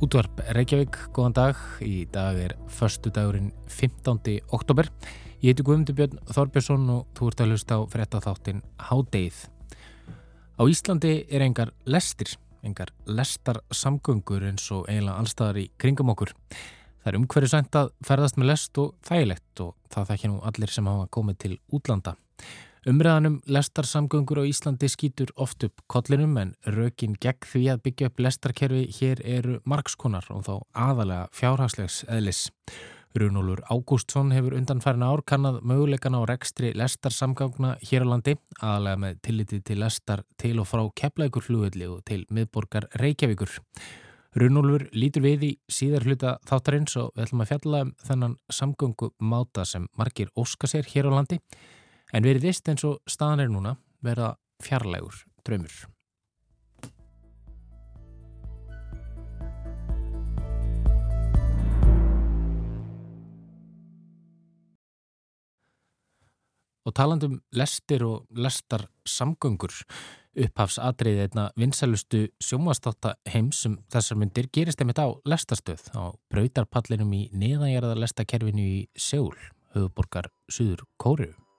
Útvarp Reykjavík, góðan dag. Í dag er förstu dagurinn 15. oktober. Ég heiti Guðmundur Björn Þorbjörnsson og þú ert að hlusta á frettatháttin Hádeið. Á Íslandi er engar lestir, engar lestar samgöngur eins og eiginlega allstaðar í kringum okkur. Það er umhverju sænt að ferðast með lest og þægilegt og það þekki nú allir sem hafa komið til útlanda. Umræðanum lestarsamgöngur á Íslandi skýtur oft upp kollinum en rökin gegn því að byggja upp lestarkerfi hér eru margskonar og þá aðalega fjárhagslegs eðlis. Runólur Ágústsson hefur undanfærin ár kannad möguleikana á rekstri lestarsamgangna hér á landi, aðalega með tilliti til lestar til og frá keplækur flugvelli og til miðborgar Reykjavíkur. Runólfur lítur við í síðar hluta þáttarins og við ætlum að fjalla um þennan samgöngu máta sem margir óska sér hér á landi en verið vist eins og staðan er núna verða fjarlægur draumur. Og talandum lestir og lestar samgöngur upphafs atriðið einna vinsælustu sjómastáta heims sem þessar myndir gerist einmitt á lestastöð á brautarpallinum í neðanjaraða lestakerfinu í Seúl, höfuborgar Suður Kóriðu.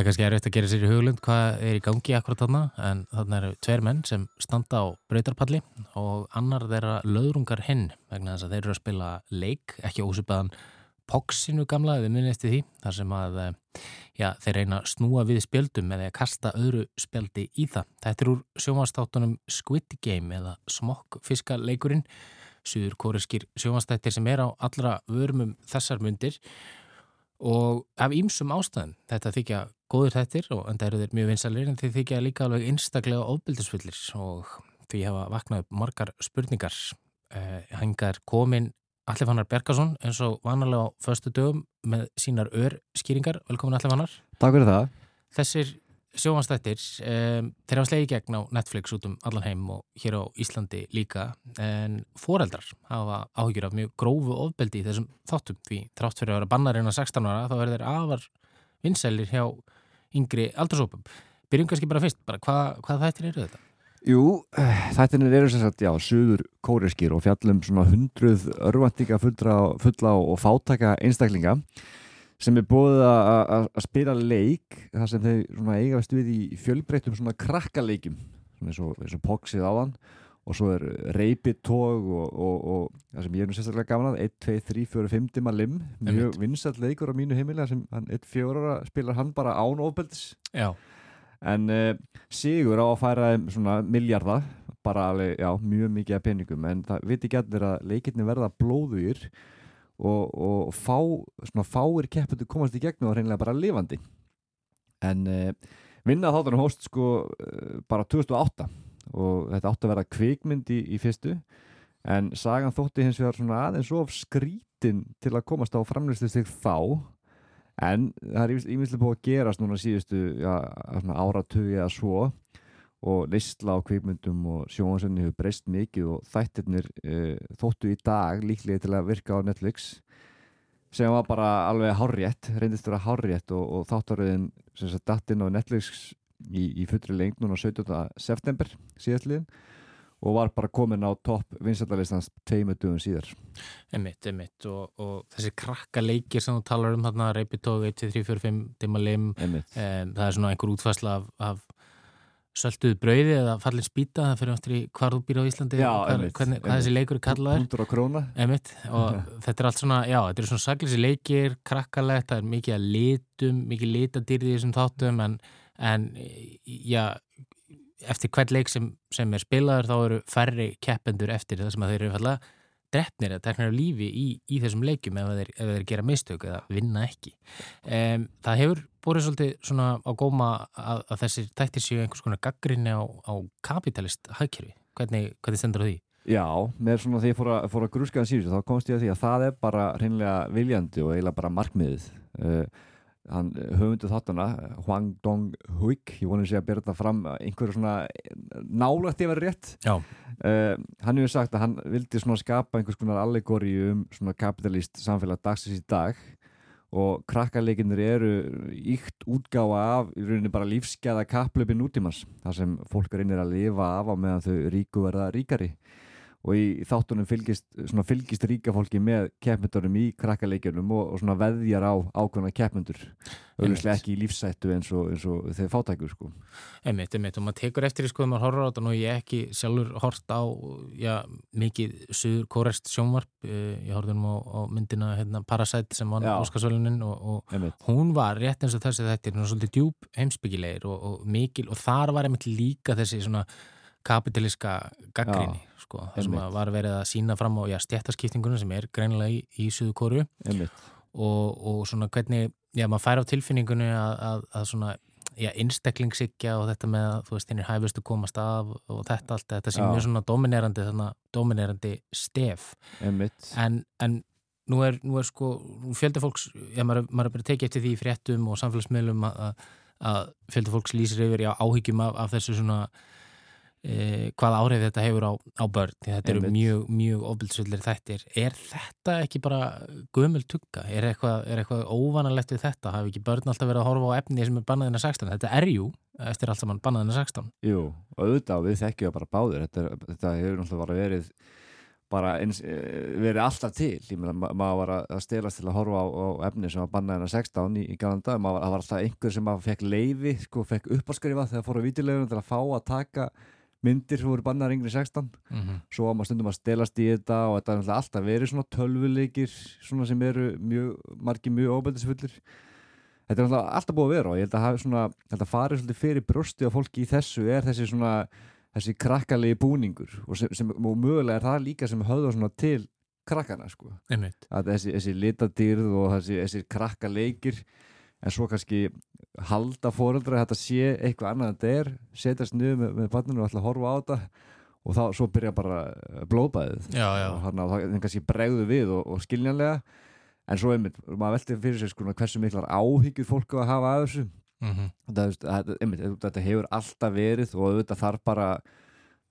Það er kannski erfitt að gera sér í huglund hvað er í gangi akkurat þarna en þarna eru tveir menn sem standa á breytarpalli og annar þeirra löðrungar hinn vegna þess að þeir eru að spila leik, ekki ósupaðan poksinu gamla eða munniðstu því þar sem að já, þeir reyna að snúa við spjöldum eða að kasta öðru spjöldi í það. Þetta er úr sjómanstáttunum Squid Game eða smokkfiskaleikurinn, suður kóriskir sjómanstættir sem er á allra vörmum þessar myndir og af ýmsum ástæðum þetta þykja góður þettir og enda eru þeir mjög vinsalir en þeir þykja líka alveg einstaklega ofbildisfullir og því hafa vaknað upp margar spurningar. Eh, hengar komin Allir Fannar Bergarsson eins og vanalega á förstu dögum með sínar örskýringar. Velkomin Allir Fannar. Takk fyrir það. Þessir sjómanstættir um, þeir hafa slegið gegn á Netflix út um allan heim og hér á Íslandi líka en foreldrar hafa áhyggjur af mjög grófu ofbeldi í þessum þáttum. Því þrátt fyrir að vera bannarinn á 16 ára þá er þeir afar vinsælir hjá yngri aldursópum. Byrjum kannski bara fyrst, bara hvað, hvað þættir eru þetta? Jú, þættirnir eru sem sagt, já, söður kóriskir og fjallum svona hundruð örvandika fulla og fátaka einstaklinga sem er búið að spila leik þar sem þau eiga stuð í fjölbreytum svona krakkaleikjum eins og, og poksið á hann og svo er reypitóg og, og, og það sem ég er nú sérstaklega gaman að 1, 2, 3, 4, 5 dimma lim. Mjög vinsall leikur á mínu heimilega sem 1, 4 ára spilar hann bara án ofbeldis. Já. en uh, Sigur á að færa svona miljardar bara alveg, já, mjög mikið af peningum. En það viti ekki allir að leikirni verða blóðugir og, og fá, svona fáir keppundu komast í gegn og reynilega bara lifandi. En uh, vinna þáttunum hóst sko uh, bara 2008 og þetta átti að vera kvikmynd í, í fyrstu. En sagan þótti hins vegar svona aðeins of skrítin til að komast á framlýslu stig þá. En það er ímyndslega búið að gerast núna síðustu já, áratögi eða svo. Og neysla á kvikmyndum og sjónasönni hefur breyst mikið og þættirnir e, þóttu í dag líklega til að virka á Netflix sem var bara alveg hárjætt, reyndist að vera hárjætt og, og þáttaröðin sem sagt datt inn á Netflix í, í fullri lengt núna 17. september síðastliðin og var bara komin á topp vinsættarlistans teimu dögum síðar. Emmitt, emmitt og, og þessi krakka leikir sem þú talar um þarna, Reykjavík 1, 2, 3, 4, 5, Dimma Lim um, það er svona einhver útfæsla af, af sölduð brauði eða fallin spýta það fyrir áttur í hvar þú býr á Íslandi já, hvað, einmitt, hvernig, hvað þessi leikur er kallaður. Einmitt, og þetta er allt svona, já, þetta er svona saglisi leikir, krakkalegt, það er mikið að litum mikið litadýrði í þessum þáttum en, en já eftir hvern leik sem, sem er spilaður þá eru færri keppendur eftir það sem að þeir eru falla drefnir eða teknar af lífi í, í þessum leikum ef þeir, ef þeir gera mistök eða vinna ekki. Um, það hefur búið svolítið svona á góma að, að þessir tættir séu einhvers konar gaggrinni á, á kapitalist hagkerfi. Hvernig, hvernig stendur það því? Já, með svona því ég fór að, fór að grúskaða síðan þá komst ég að því að það er bara hreinlega viljandi og eiginlega bara markmiðið. Uh, hann höfundu þáttuna Hwang Dong-huik ég vonið sé að byrja þetta fram einhverju svona nálagt yfir rétt. Uh, hann hefur sagt að hann vildi svona skapa einhvers konar allegóri um svona kapitalist samfélag dagsins í dag og krakkarleikinir eru íkt útgáfa af í rauninni bara lífsgæða kapplöpi nútímans þar sem fólk reynir að lifa af á meðan þau ríku verða ríkari og í þáttunum fylgist, fylgist ríka fólki með keppmyndurum í krakkarleikjunum og, og veðjar á ákveðna keppmyndur auðvitslega ekki í lífsættu eins og, eins og þeir fátækur sko. Einmitt, einmitt. Og maður tekur eftir í sko þegar maður horfður á þetta og ég ekki sjálfur hort á já, mikið suður kórest sjónvarp. Eh, ég horfði nú á, á myndina hérna, Parasite sem var Óskarsvölunin og, og hún var rétt eins og þessi þetta er svolítið djúb heimsbyggilegir og mikil og þar var einmitt líka þessi svona kapitalíska gaggrinni sko, það sem var verið að sína fram á stjættaskiptingunum sem er greinilega í, í Suðu kóru og, og svona hvernig, já maður fær á tilfinningunni að, að, að svona já, innsteklingsíkja og þetta með að þú veist, hinn er hæfustu komast af og þetta allt, þetta sem er svona dominerandi þannig, dominerandi stef. En, en nú er, nú er sko, fjöldi fólks já, maður, maður er bara tekið eftir því fréttum og samfélagsmiðlum að, að fjöldi fólks lýsir yfir á áhyggjum af, af þessu svona e, hvað áhrif þetta hefur á, á börn þetta eru mjög, mjög ofbildsvöldir þættir er þetta ekki bara gömul tugga? Er eitthvað, er eitthvað óvanalegt við þetta? Hafi ekki börn alltaf verið að horfa á efni sem er bannaðina 16? Þetta er jú, eftir allt saman bannaðina 16 Jú, og auðvitað við þekkjum bara báður þetta, þetta hefur náttúrulega verið bara eins, e, verið alltaf til ég meina, ma maður var að stelast til að horfa á, á efni sem var bannaðina 16 í, í galanda, maður var alltaf einhver sem fekk leiði, sko, fekk uppáskrifa þegar fóru vítilegunum til að fá að taka myndir sem voru bannar yngri 16 mm -hmm. svo var maður stundum að stelast í þetta og þetta er alltaf verið svona tölvuleikir svona sem eru mjög margi mjög óbældisfullir þetta er alltaf, búið að vera og ég held að, svona, held að farið svolítið fyrir brösti á fólki í þessu er þessi svona þessi krakkalegi búningur og, sem, sem, og mögulega er það líka sem höfður svona til krakkana sko. Þessi, þessi litadýrð og þessi, þessi krakkaleikir en svo kannski halda fóröldra að þetta sé eitthvað annað en þetta er setjast niður með, með barninu og ætla að horfa á þetta og þá svo byrja bara eh, blóðbæðið. Og þannig að það kannski bregðu við og, og skiljanlega. En svo einmitt, maður veldi fyrir sig sko hversu miklar áhyggjur fólk að hafa að þessu. Mm -hmm. það, einmitt, þetta hefur alltaf verið og auðvitað þarf bara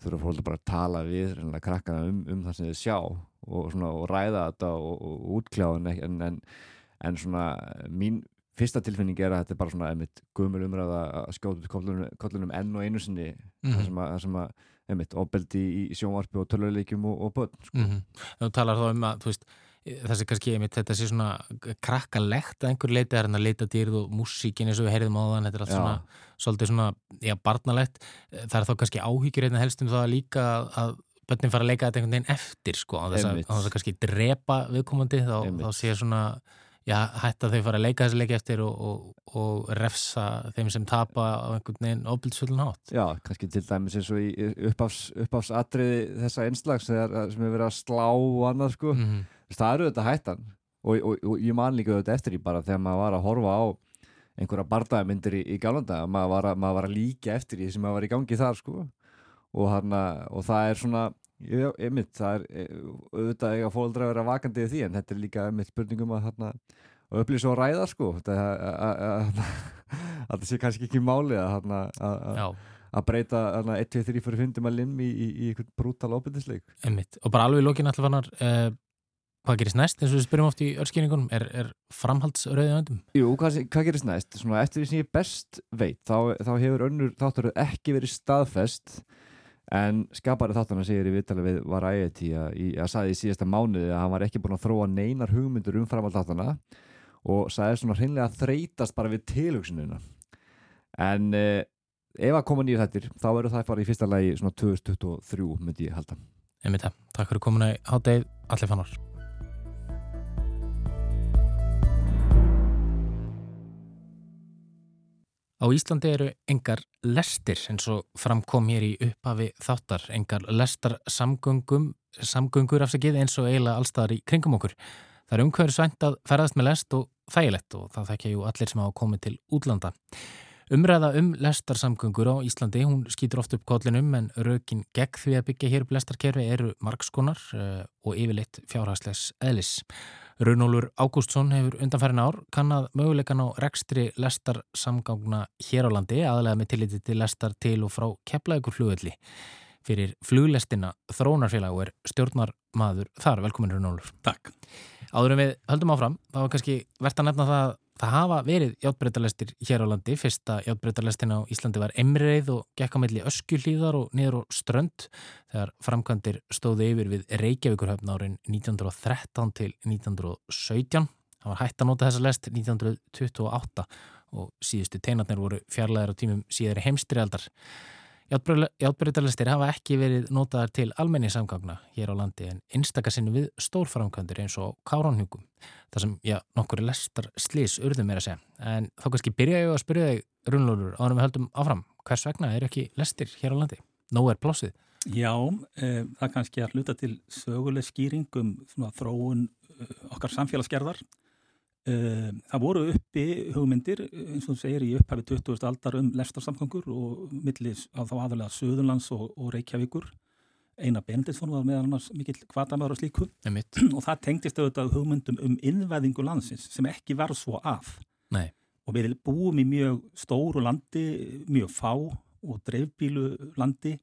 þurfa fólk bara að tala við krakkana um, um það sem þið sjá og, svona, og ræða þetta og, og útkljá en, en, en svona mín fyrsta tilfinning er að þetta er bara svona einmitt gumul umræða að skjóta kollunum, kollunum enn og einu sinni mm -hmm. það sem að, einmitt, opbeldi í, í sjónvarpi og töluleikjum og, og börn sko. mm -hmm. Þú talar þá um að veist, þessi kannski, einmitt, þetta sé svona krakkalegt að einhver leiti er að leita dýrð og músíkin eins og við heyrðum á þann þetta er allt já. svona, svolítið svona, já, barnalegt það er þá kannski áhyggjur einnig helst um það líka að börnin fara að leika þetta einhvern veginn eftir sko, á þess að, að kannski drepa viðkomandi þá, þá sé svona já, hætta þau fara að leika þessi leiki eftir og, og, og refsa þeim sem tapa á einhvern veginn óbildsvöldun hátt. Já, kannski til dæmis eins og í uppáfsatriði þessa einslags sem er verið að slá og annað sko, mm -hmm. það eru þetta hættan og, og ég man líka þetta eftir í bara þegar maður var að horfa á einhverja barndæðmyndir í, í gálanda maður var, að, maður var að líka eftir því sem maður var í gangi þar sko og, hana, og það er svona Já, einmitt, það er e, auðvitað eiga fólkdra að vera vakandi í því en þetta er líka einmitt spurningum að þarna að upplýsa og ræða sko. Að það sé kannski ekki máli að að breyta 1, 2, 3, 4, 5 að limmi í, í, í brútal óbyrðisleik Einmitt, og bara alveg í lókin alltaf fannar eh, hvað gerist næst eins og við spyrjum oft í örskýningunum er, er framhaldsröðið öndum? Jú, hvað, hvað gerist næst? Svona, eftir því sem ég best veit þá, þá hefur önnur þáttur ekki verið staðfest En skapari þáttan að segja í viðtala við var ægæti að, að saði í síðasta mánuði að hann var ekki búin að þróa neinar hugmyndur um framhald þáttana og saði svona hreinlega að þreytast bara við tilhugsununa. En eh, ef að koma nýju þettir þá verður það bara í fyrsta lagi svona 2023 myndi ég halda. Það. Takk fyrir komuna í háttegið. Allir fannar. Á Íslandi eru engar lestir eins og framkom hér í upphafi þáttar, engar lestar samgöngur afsakið eins og eiginlega allstaðar í kringum okkur. Það er umhverju svænt að ferðast með lest og þægilegt og það þekkja jú allir sem hafa komið til útlanda. Umræða um lestarsamgöngur á Íslandi, hún skýtur oft upp kollinum en rökin gegn því að byggja hér upp lestarkerfi eru margskonar uh, og yfirleitt fjárhagslegs eðlis. Runólur Ágústsson hefur undanfærin ár kannad möguleikan á rekstri lestarsamgangna hér á landi aðlega með tilliti til lestar til og frá kepplaðugur flugvelli. Fyrir fluglestina Þrónarfélag og er stjórnar maður þar. Velkomin Runólur. Takk. Áðurum við höldum áfram, þá var kannski verðt að nefna það Það hafa verið játbreytalestir hér á landi. Fyrsta játbreytalestin á Íslandi var Emreið og gekk á melli öskjuhlýðar og niður á strönd þegar framkvæmdir stóði yfir við Reykjavíkurhöfn árin 1913 til 1917. Það var hægt að nota þessa lest 1928 og síðustu teinatnir voru fjarlæðir á tímum síðari heimstrialdar. Játbreytalistir hafa ekki verið notaðar til almenningssamgangna hér á landi en einstakasinu við stórframkvæmdur eins og Káronhjúkum. Það sem, já, nokkur lestar slís urðum er að segja. En þá kannski byrja ég að spyrja þig, Rúnlóður, áður við höldum áfram. Hvers vegna eru ekki lestir hér á landi? Nó er plássið. Já, e, það kannski að hluta til söguleg skýringum þróun e, okkar samfélagsgerðar það voru uppi hugmyndir eins og þú segir í upphafi 20. aldar um lestarsamgangur og millis á þá aðalega Suðurlands og, og Reykjavíkur eina Benditsson var meðal annars mikill kvatamöður og slíku og það tengdist auðvitað hugmyndum um innveðingu landsins sem ekki var svo af Nei. og við búum í mjög stóru landi, mjög fá og dreifbílu landi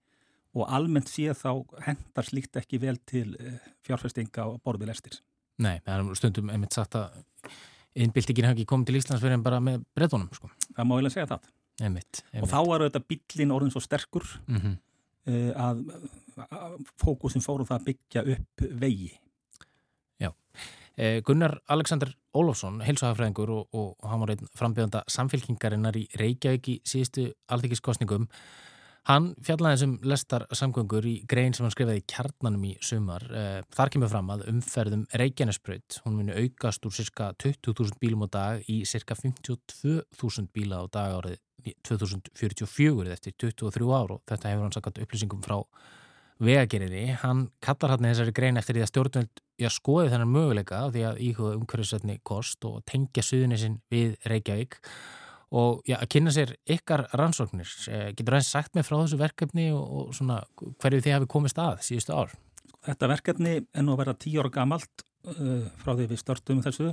og almennt séð þá hendar slíkt ekki vel til eh, fjárfestinga og borðið lestir Nei, það er stundum einmitt sagt að innbyltingin hafi ekki komið til Íslands fyrir en bara með breytunum sko. Það má ég lega segja það. Einmitt, einmitt. Og þá var þetta bílin orðin svo sterkur mm -hmm. uh, að, að fókusin fóru það að byggja upp vegi. Já. Eh, Gunnar Alexander Ólofsson, heilsuhagfræðingur og, og, og hann var einn frambjöðanda samfélkingarinnar í Reykjavík í síðustu aldrei Hann fjallaði þessum lestar samgöngur í grein sem hann skrifaði í kjarnanum í sumar. Eh, þar kemur fram að umferðum Reykjanesbröð, hún muni aukast úr cirka 20.000 bílum á dag í cirka 52.000 bíla á dag árið 2044 eftir 23 ár og þetta hefur hann sagt upplýsingum frá vegagerðinni. Hann kallar hann þessari grein eftir því að stjórnvöld já, skoði þennan möguleika því að íhuga umhverfisveitni kost og tengja suðunisinn við Reykjavík og já, að kynna sér ykkar rannsóknir eh, getur það sagt með frá þessu verkefni og, og svona hverju þið hafi komist að síðustu ár? Þetta verkefni er nú að vera tíu ára gamalt uh, frá því við störtum þessu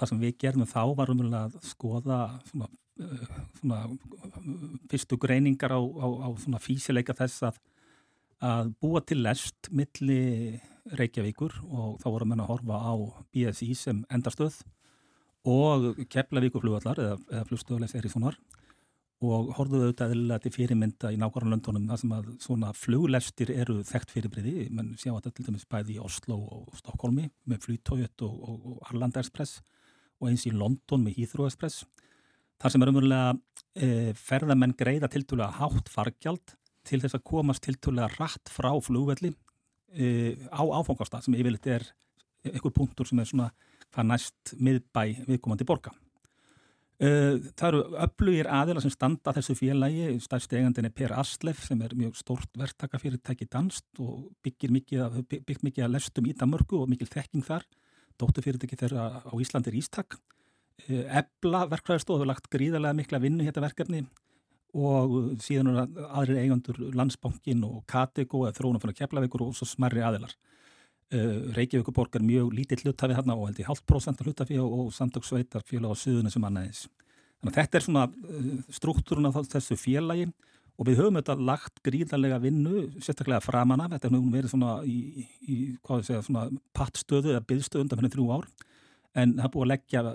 það sem við gerðum þá var umvel að skoða svona, uh, svona fyrstu greiningar á, á, á físileika þess að, að búa til lest milli Reykjavíkur og þá vorum við að horfa á BSI sem endastöð og Keflavíkuflugvallar eða, eða flugstöðulegs Erikssonar og horfðuðu auðvitað eða til fyrirmynda í nákvæmlega löndunum þar sem að svona fluglestir eru þekkt fyrirbriði, menn sjá að þetta til dæmis bæði í Oslo og Stokkólmi með Flytójöt og, og, og Arlanda Express og eins í London með Heathrow Express þar sem er umverulega e, ferðamenn greiða tiltúlega hátt fargjald til þess að komast tiltúlega rætt frá flugvelli e, á áfangastað sem yfirleitt er einhver punktur sem er svona hvað næst miðbæ viðkomandi borga. Uh, það eru öflugir aðila sem standa þessu félagi, stærsti eigandin er Per Aslef sem er mjög stórt verktakafyrirtæki danst og byggir mikið, byggt mikið að lestum í Damörgu og mikil þekking þar. Dótturfyrirtæki þeirra á Íslandi er Ístak. Uh, Ebla verkfræðarstof hefur lagt gríðarlega mikla vinnu hérna verkefni og síðan eru aðrir eigandur Landsbankin og Katego eða Þrónafjörna Keflavíkur og svo smarri aðilar. Uh, Reykjavíkuborg er mjög lítið hlutafi hérna og held ég halvt prósent hlutafi og, og samtöksveitar félag á suðunum sem annaðis. Þannig að þetta er svona uh, struktúrun af þessu félagi og við höfum þetta lagt gríðarlega vinnu, sérstaklega framan af, þetta hefur verið svona í, í hvað ég segja, svona pattstöðu eða byggstöðu undan fyrir þrjú ár. En það búið að leggja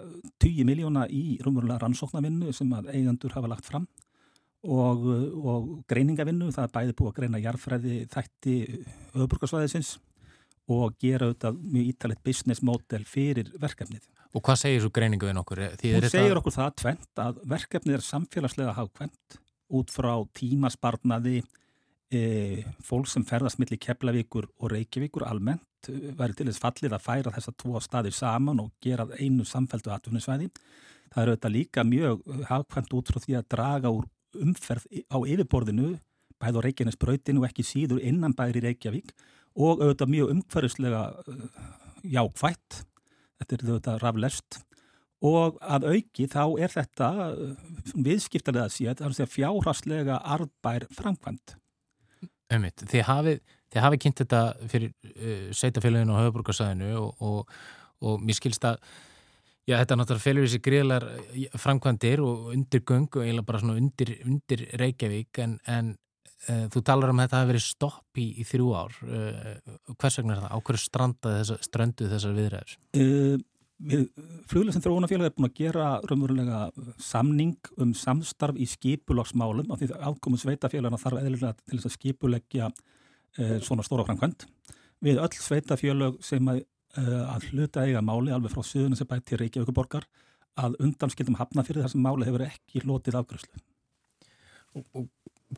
10 miljóna í rumverulega rannsóknarvinnu sem að eigandur hafa lagt fram og, og greiningavinnu, það er bæði búið að greina jarfræði þætti öðburgarsvæðisins og gera auðvitað mjög ítalegt business model fyrir verkefnið. Og hvað segir svo greiningu við nokkur? Hún segir okkur það tvent að verkefnið er samfélagslega hafkvæmt út frá tímasparnaði e, fólk sem ferðast millir Keflavíkur og Reykjavíkur almennt e, verður til þess fallið að færa þessa tvo staðir saman og gera einu samfældu atvinnisvæði. Það er auðvitað líka mjög hafkvæmt út frá því að draga úr umferð á yfirborðinu bæð á Reykjanesbrautinu og ekki síður innan bæri Reykjavík og auðvitað mjög umhverfislega uh, jákvætt þetta er auðvitað raflest og að auki þá er þetta viðskiptarlega séð, það er að fjárhastlega arðbær framkvæmt. Einmitt. Þið hafið, þið hafið kynnt þetta fyrir uh, sveitafélaginu og höfuborgarsæðinu og, og, og mér skilst að já, þetta náttúrulega felur þessi greiðlar framkvæmdir og undirgöng og eiginlega bara svona undir, undir Reykjavík en, en uh, þú talar um að þetta hafi verið stopp í, í þrjú ár. Uh, hvers vegna er það? Á hverju strandaði þessa, strönduð þessar viðræður? Uh, við fluglesin þróunafélag er búin að gera raunverulega samning um samstarf í skipulagsmálum af því að ákomum sveitafélagina þarf eðlilega til þess að skipuleggja uh, svona stóra framkvæmt. Við öll sveitafélag sem að, uh, að hluta eiga máli alveg frá söðunum sem bæti Reykjavíkuborgar að undanskildum hafna fyrir þessum máli hefur ekki lotið afgröðslu. Og, og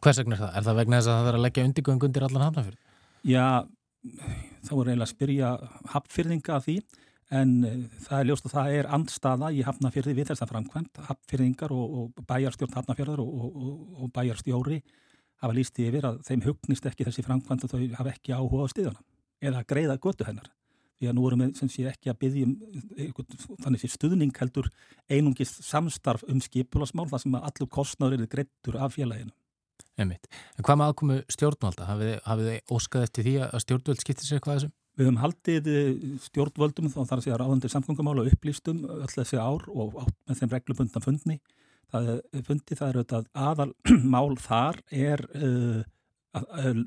hvers vegna er það? Er það vegna þess að það er að leggja undirgöng undir allan hafnafyrir? Já, þá er eiginlega að spyrja hafnfyrðinga að því en eh, það er ljóst að það er andstaða í hafnafjörði við þessa framkvæmt hafnfjörðingar og, og bæjarstjórn hafnafjörðar og, og, og bæjarstjóri hafa líst yfir að þeim hugnist ekki þessi framkvæmt og þau hafa ekki áhuga á stíðana eða að greiða götu hennar því að nú erum við sem sé ekki að byggjum þannig sé stuðning heldur einungist samstarf um skipulasmál þar sem að allur kostnáður eru greittur af félaginu Einmitt. En hvað með aðkomu stjórnvalda? Hafið þið óskað eftir því að stjórnvöld skiptir sér hvað þessum? Við höfum haldið eh, stjórnvöldum þá þarf að segja ráðandir samgöngumála og upplýstum öll þessi ár og átt með þeim reglubundna fundni. Það er fundi, það er auðvitað aðalmál þar er uh,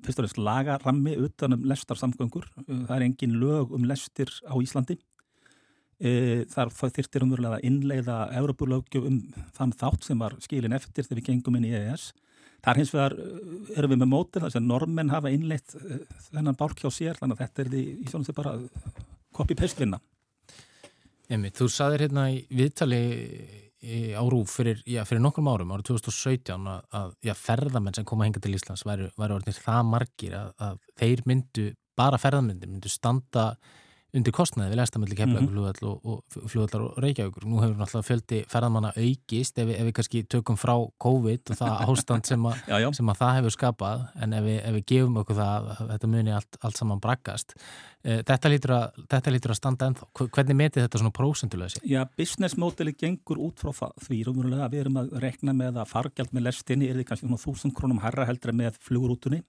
fyrst og reynst lagarammi utan um lestar samgöngur. Það er engin lög um lestir á Íslandi. Uh, þar þyrtir umverulega að innleiða Európulögju um þann þátt sem var skilin eftir þegar við gengum inn í EES. Það er hins vegar, eh, erum við með mótin þess að normenn hafa innleitt eh, þennan bálk hjá sér, þannig að þetta er því í svona sem bara copy-paste-vinna. Emi, þú saðir hérna í viðtali á Rúf fyrir, já, fyrir nokkrum árum, árið 2017, að, að já, ferðamenn sem koma henga til Íslands væri orðinir það margir að, að þeir myndu, bara ferðamenn myndu standa undir kostnaði við lestamöldi kemlaugflugall og, og flugvallar og reykjaugur. Nú hefur náttúrulega fjöldi ferðamanna aukist ef við, ef við kannski tökum frá COVID og það ástand sem, a, já, já. sem að það hefur skapað en ef við, ef við gefum okkur það að þetta muni allt, allt saman braggast. Eh, þetta lítur að, þetta lítur að standa ennþá. Hvernig metið þetta svona prósendulega sér? Já, business modeli gengur út frá því að við erum að rekna með að fargjald með lestinni er því kannski svona þúsund krónum herra heldur með flugurútunni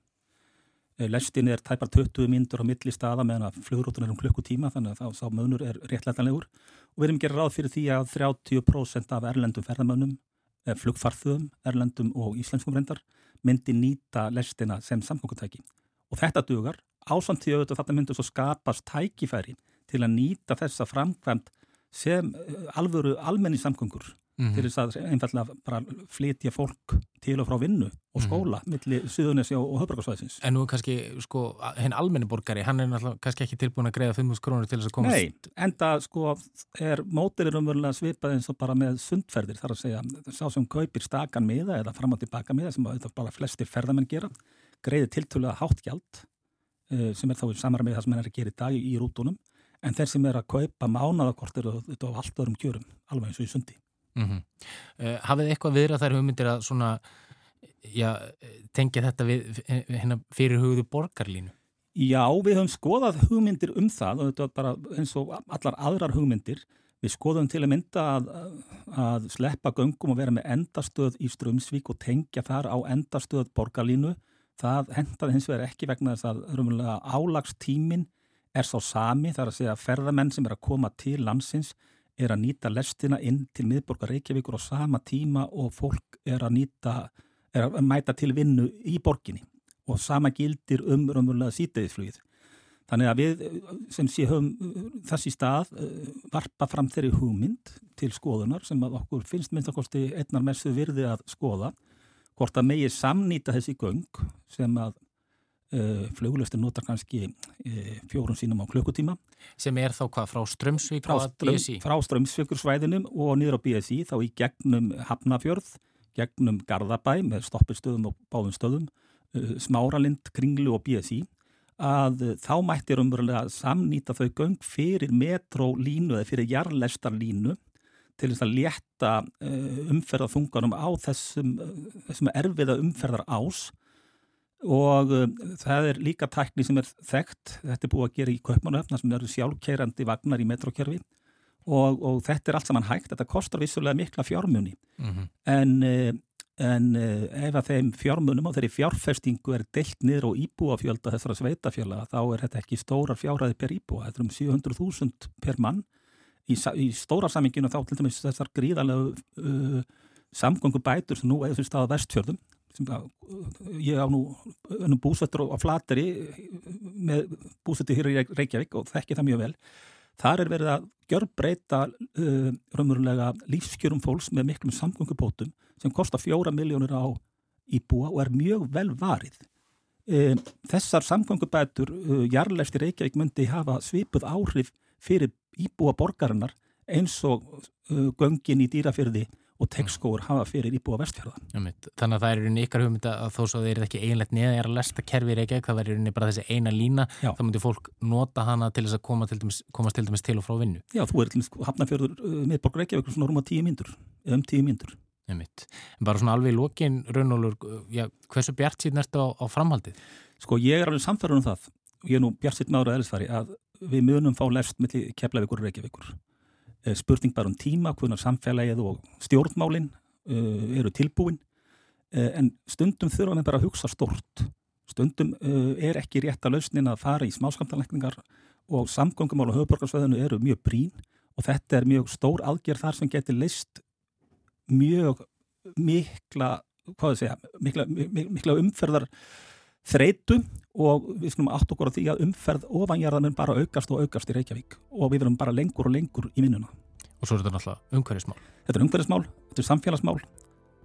lestin er tæpar 20 myndur á milli staða meðan að flugrútun er um klukkutíma þannig að þá sá mögnur er réttlætanlegur. Og við erum að gera ráð fyrir því að 30% af erlendum ferðamönnum, eh, flugfarþöðum, erlendum og íslenskum reyndar myndi nýta lestina sem samkvöngutæki og þetta dugar ásamtíu auðvitað þetta myndur svo skapast tækifæri til að nýta þessa framkvæmt sem eh, alvöru almenni samkvöngur mm -hmm. til þess að einfallega bara flytja fólk til og frá vinnu og mhm. skóla mm -hmm. millir Suðunissi og, og Höfbrukarsvæðisins. En nú kannski, sko, henn almenni borgari, hann er náttúrulega kannski ekki tilbúin að greiða 5.000 krónur til þess að komast... Nei, enda, sko, er mótilir umverulega svipað eins og bara með sundferðir, þar að segja, sá sem kaupir stakan miða eða fram og tilbaka miða, sem bara flestir ferðamenn gera, greiði tiltölulega hátt gjald, uh, sem er þá í samar með það sem henn er að gera í dag í, rútunum, en þeir sem er að kaupa mánadakort eru á allt öðrum kjörum, alveg eins og í sundi. Mm -hmm. uh, hafið eitthvað viðra þær hugmyndir að svona, já, tengja þetta við hérna, fyrir hugðu borgarlínu? Já, við höfum skoðað hugmyndir um það og þetta er bara eins og allar aðrar hugmyndir. Við skoðum til að mynda að, að sleppa göngum og vera með endastöð í Strömsvík og tengja þar á endastöð borgarlínu. Það hendaði hins vegar ekki vegna þess að álagstímin er sá sami, þar að segja ferðamenn sem er að koma til landsins er að nýta lestina inn til miðborgar Reykjavíkur á sama tíma og fólk er að nýta, er að mæta til vinnu í borginni og sama gildir um raunverulega síteðisflugið. Þannig að við sem sé höfum þessi stað varpa fram þeirri hugmynd til skoðunar sem að okkur finnst minnstakosti einnar messu virði að skoða hvort að megið samnýta þessi göng sem að eh, fluglustur notar kannski uh, fjórun sínum á klukkutíma. Sem er þá hvað frá Strömsvík frá, ström, frá Strömsvíkursvæðinum og niður á BSI þá í gegnum Hafnafjörð, gegnum Garðabæ með stoppistöðum og báðum stöðum uh, Smáralind, Kringlu og BSI að þá mættir umverulega samnýta þau göng fyrir metrólínu eða fyrir jarlæstarlínu til þess að létta umferðarþunganum á þessum, þessum erfiða umferðar ás og um, það er líka tækni sem er þekkt, þetta er búið að gera í Kaupmannöfna sem eru sjálfkeirandi vagnar í metrokerfi og, og þetta er allt saman hægt, þetta kostar vissulega mikla fjármunni Mm -hmm. en, eh, en eh, ef að þeim fjármunum og þeirri fjárfestingu er deilt niður á íbúafjölda þessara sveitafjöla þá er þetta ekki stórar fjárhæði per íbúa, þetta er um 700.000 per mann. Í, í stóra saminginu þá til dæmis þessar gríðarlegu uh, samgöngu bætur sem nú er sem staða vestfjörðum uh, ég á nú búsettur á flateri með búsettur hér í Reykj- Reykjavík og þekki það mjög vel. Þar er verið að gjörbreyta uh, raunverulega lífskjörum fólks með miklum samgöngubótum sem kostar fjóra miljónir á íbúa og er mjög vel varið. Um, þessar samgöngubætur uh, jarlæst í Reykjavík myndi hafa svipuð áhrif fyrir íbúa borgarinnar eins og uh, göngin í dýrafyrði og tekskóur hafa fyrir íbúa vestfjörða. Þannig að það er rauninni ykkar hugmynda að þó svo þeir eru ekki eiginlegt neða er að lesta kerfi í Reykjavík, það verður rauninni bara þessi eina lína, Já. þá myndir fólk nota hana til þess að koma til dæmis, komast til dæmis til og frá vinnu. Já, þú er til dæmis hafnafjörður uh, miðborg Reykjavík svona rúma tíu myndur, eða um tíu myndur. Einmitt. En bara svona alveg í lokin, Raunólur, já, hversu bjart síðan ertu á, á framhaldið? Sko ég er alveg samfærður um það og ég er nú bjart sitt með ára eðlisfari að við munum fá lefst milli Keflavíkur og Reykjavíkur. Eh, Spurning bara um tíma, hvernig samfélagið og stjórnmálin uh, eru tilbúin uh, en stundum þurfa við bara að hugsa stort. Stundum uh, er ekki rétt að lausnin að fara í smáskamtalækningar og samgöngumál og höfuborgarsveðinu eru mjög brín og þetta er mjög stór aðgerð þar sem getur leist mjög mikla, hvað það segja, mikla, mikla umferðar þreitu og við skulum átt okkur á því að umferð ofanjarðan mun bara aukast og aukast í Reykjavík og við verum bara lengur og lengur í vinnuna. Og svo er þetta náttúrulega umhverfismál. Þetta er umhverfismál, þetta er samfélagsmál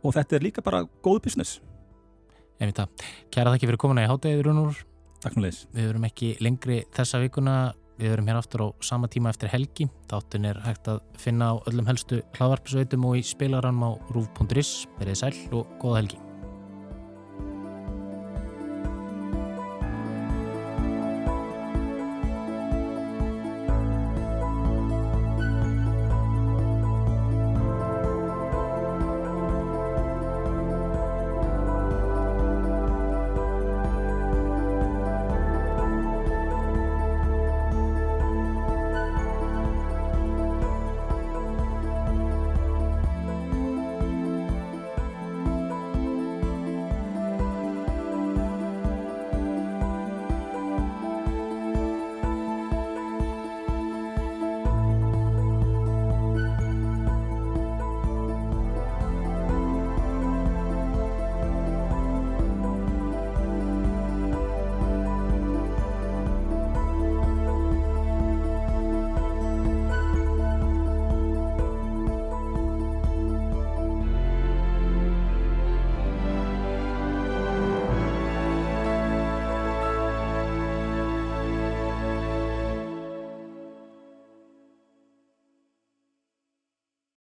og þetta er líka bara góð business. Einmitt það. Kæra þakki fyrir komuna í hátæðið, Raunólur. Takk fyrir þess. Við verum ekki lengri þessa vikuna. Við verum hér aftur á sama tíma eftir helgi. Þáttin er hægt að finna á öllum helstu hlaðvarpisveitum og í spilaranum á rúf.is. Verðið sæl og góða helgi.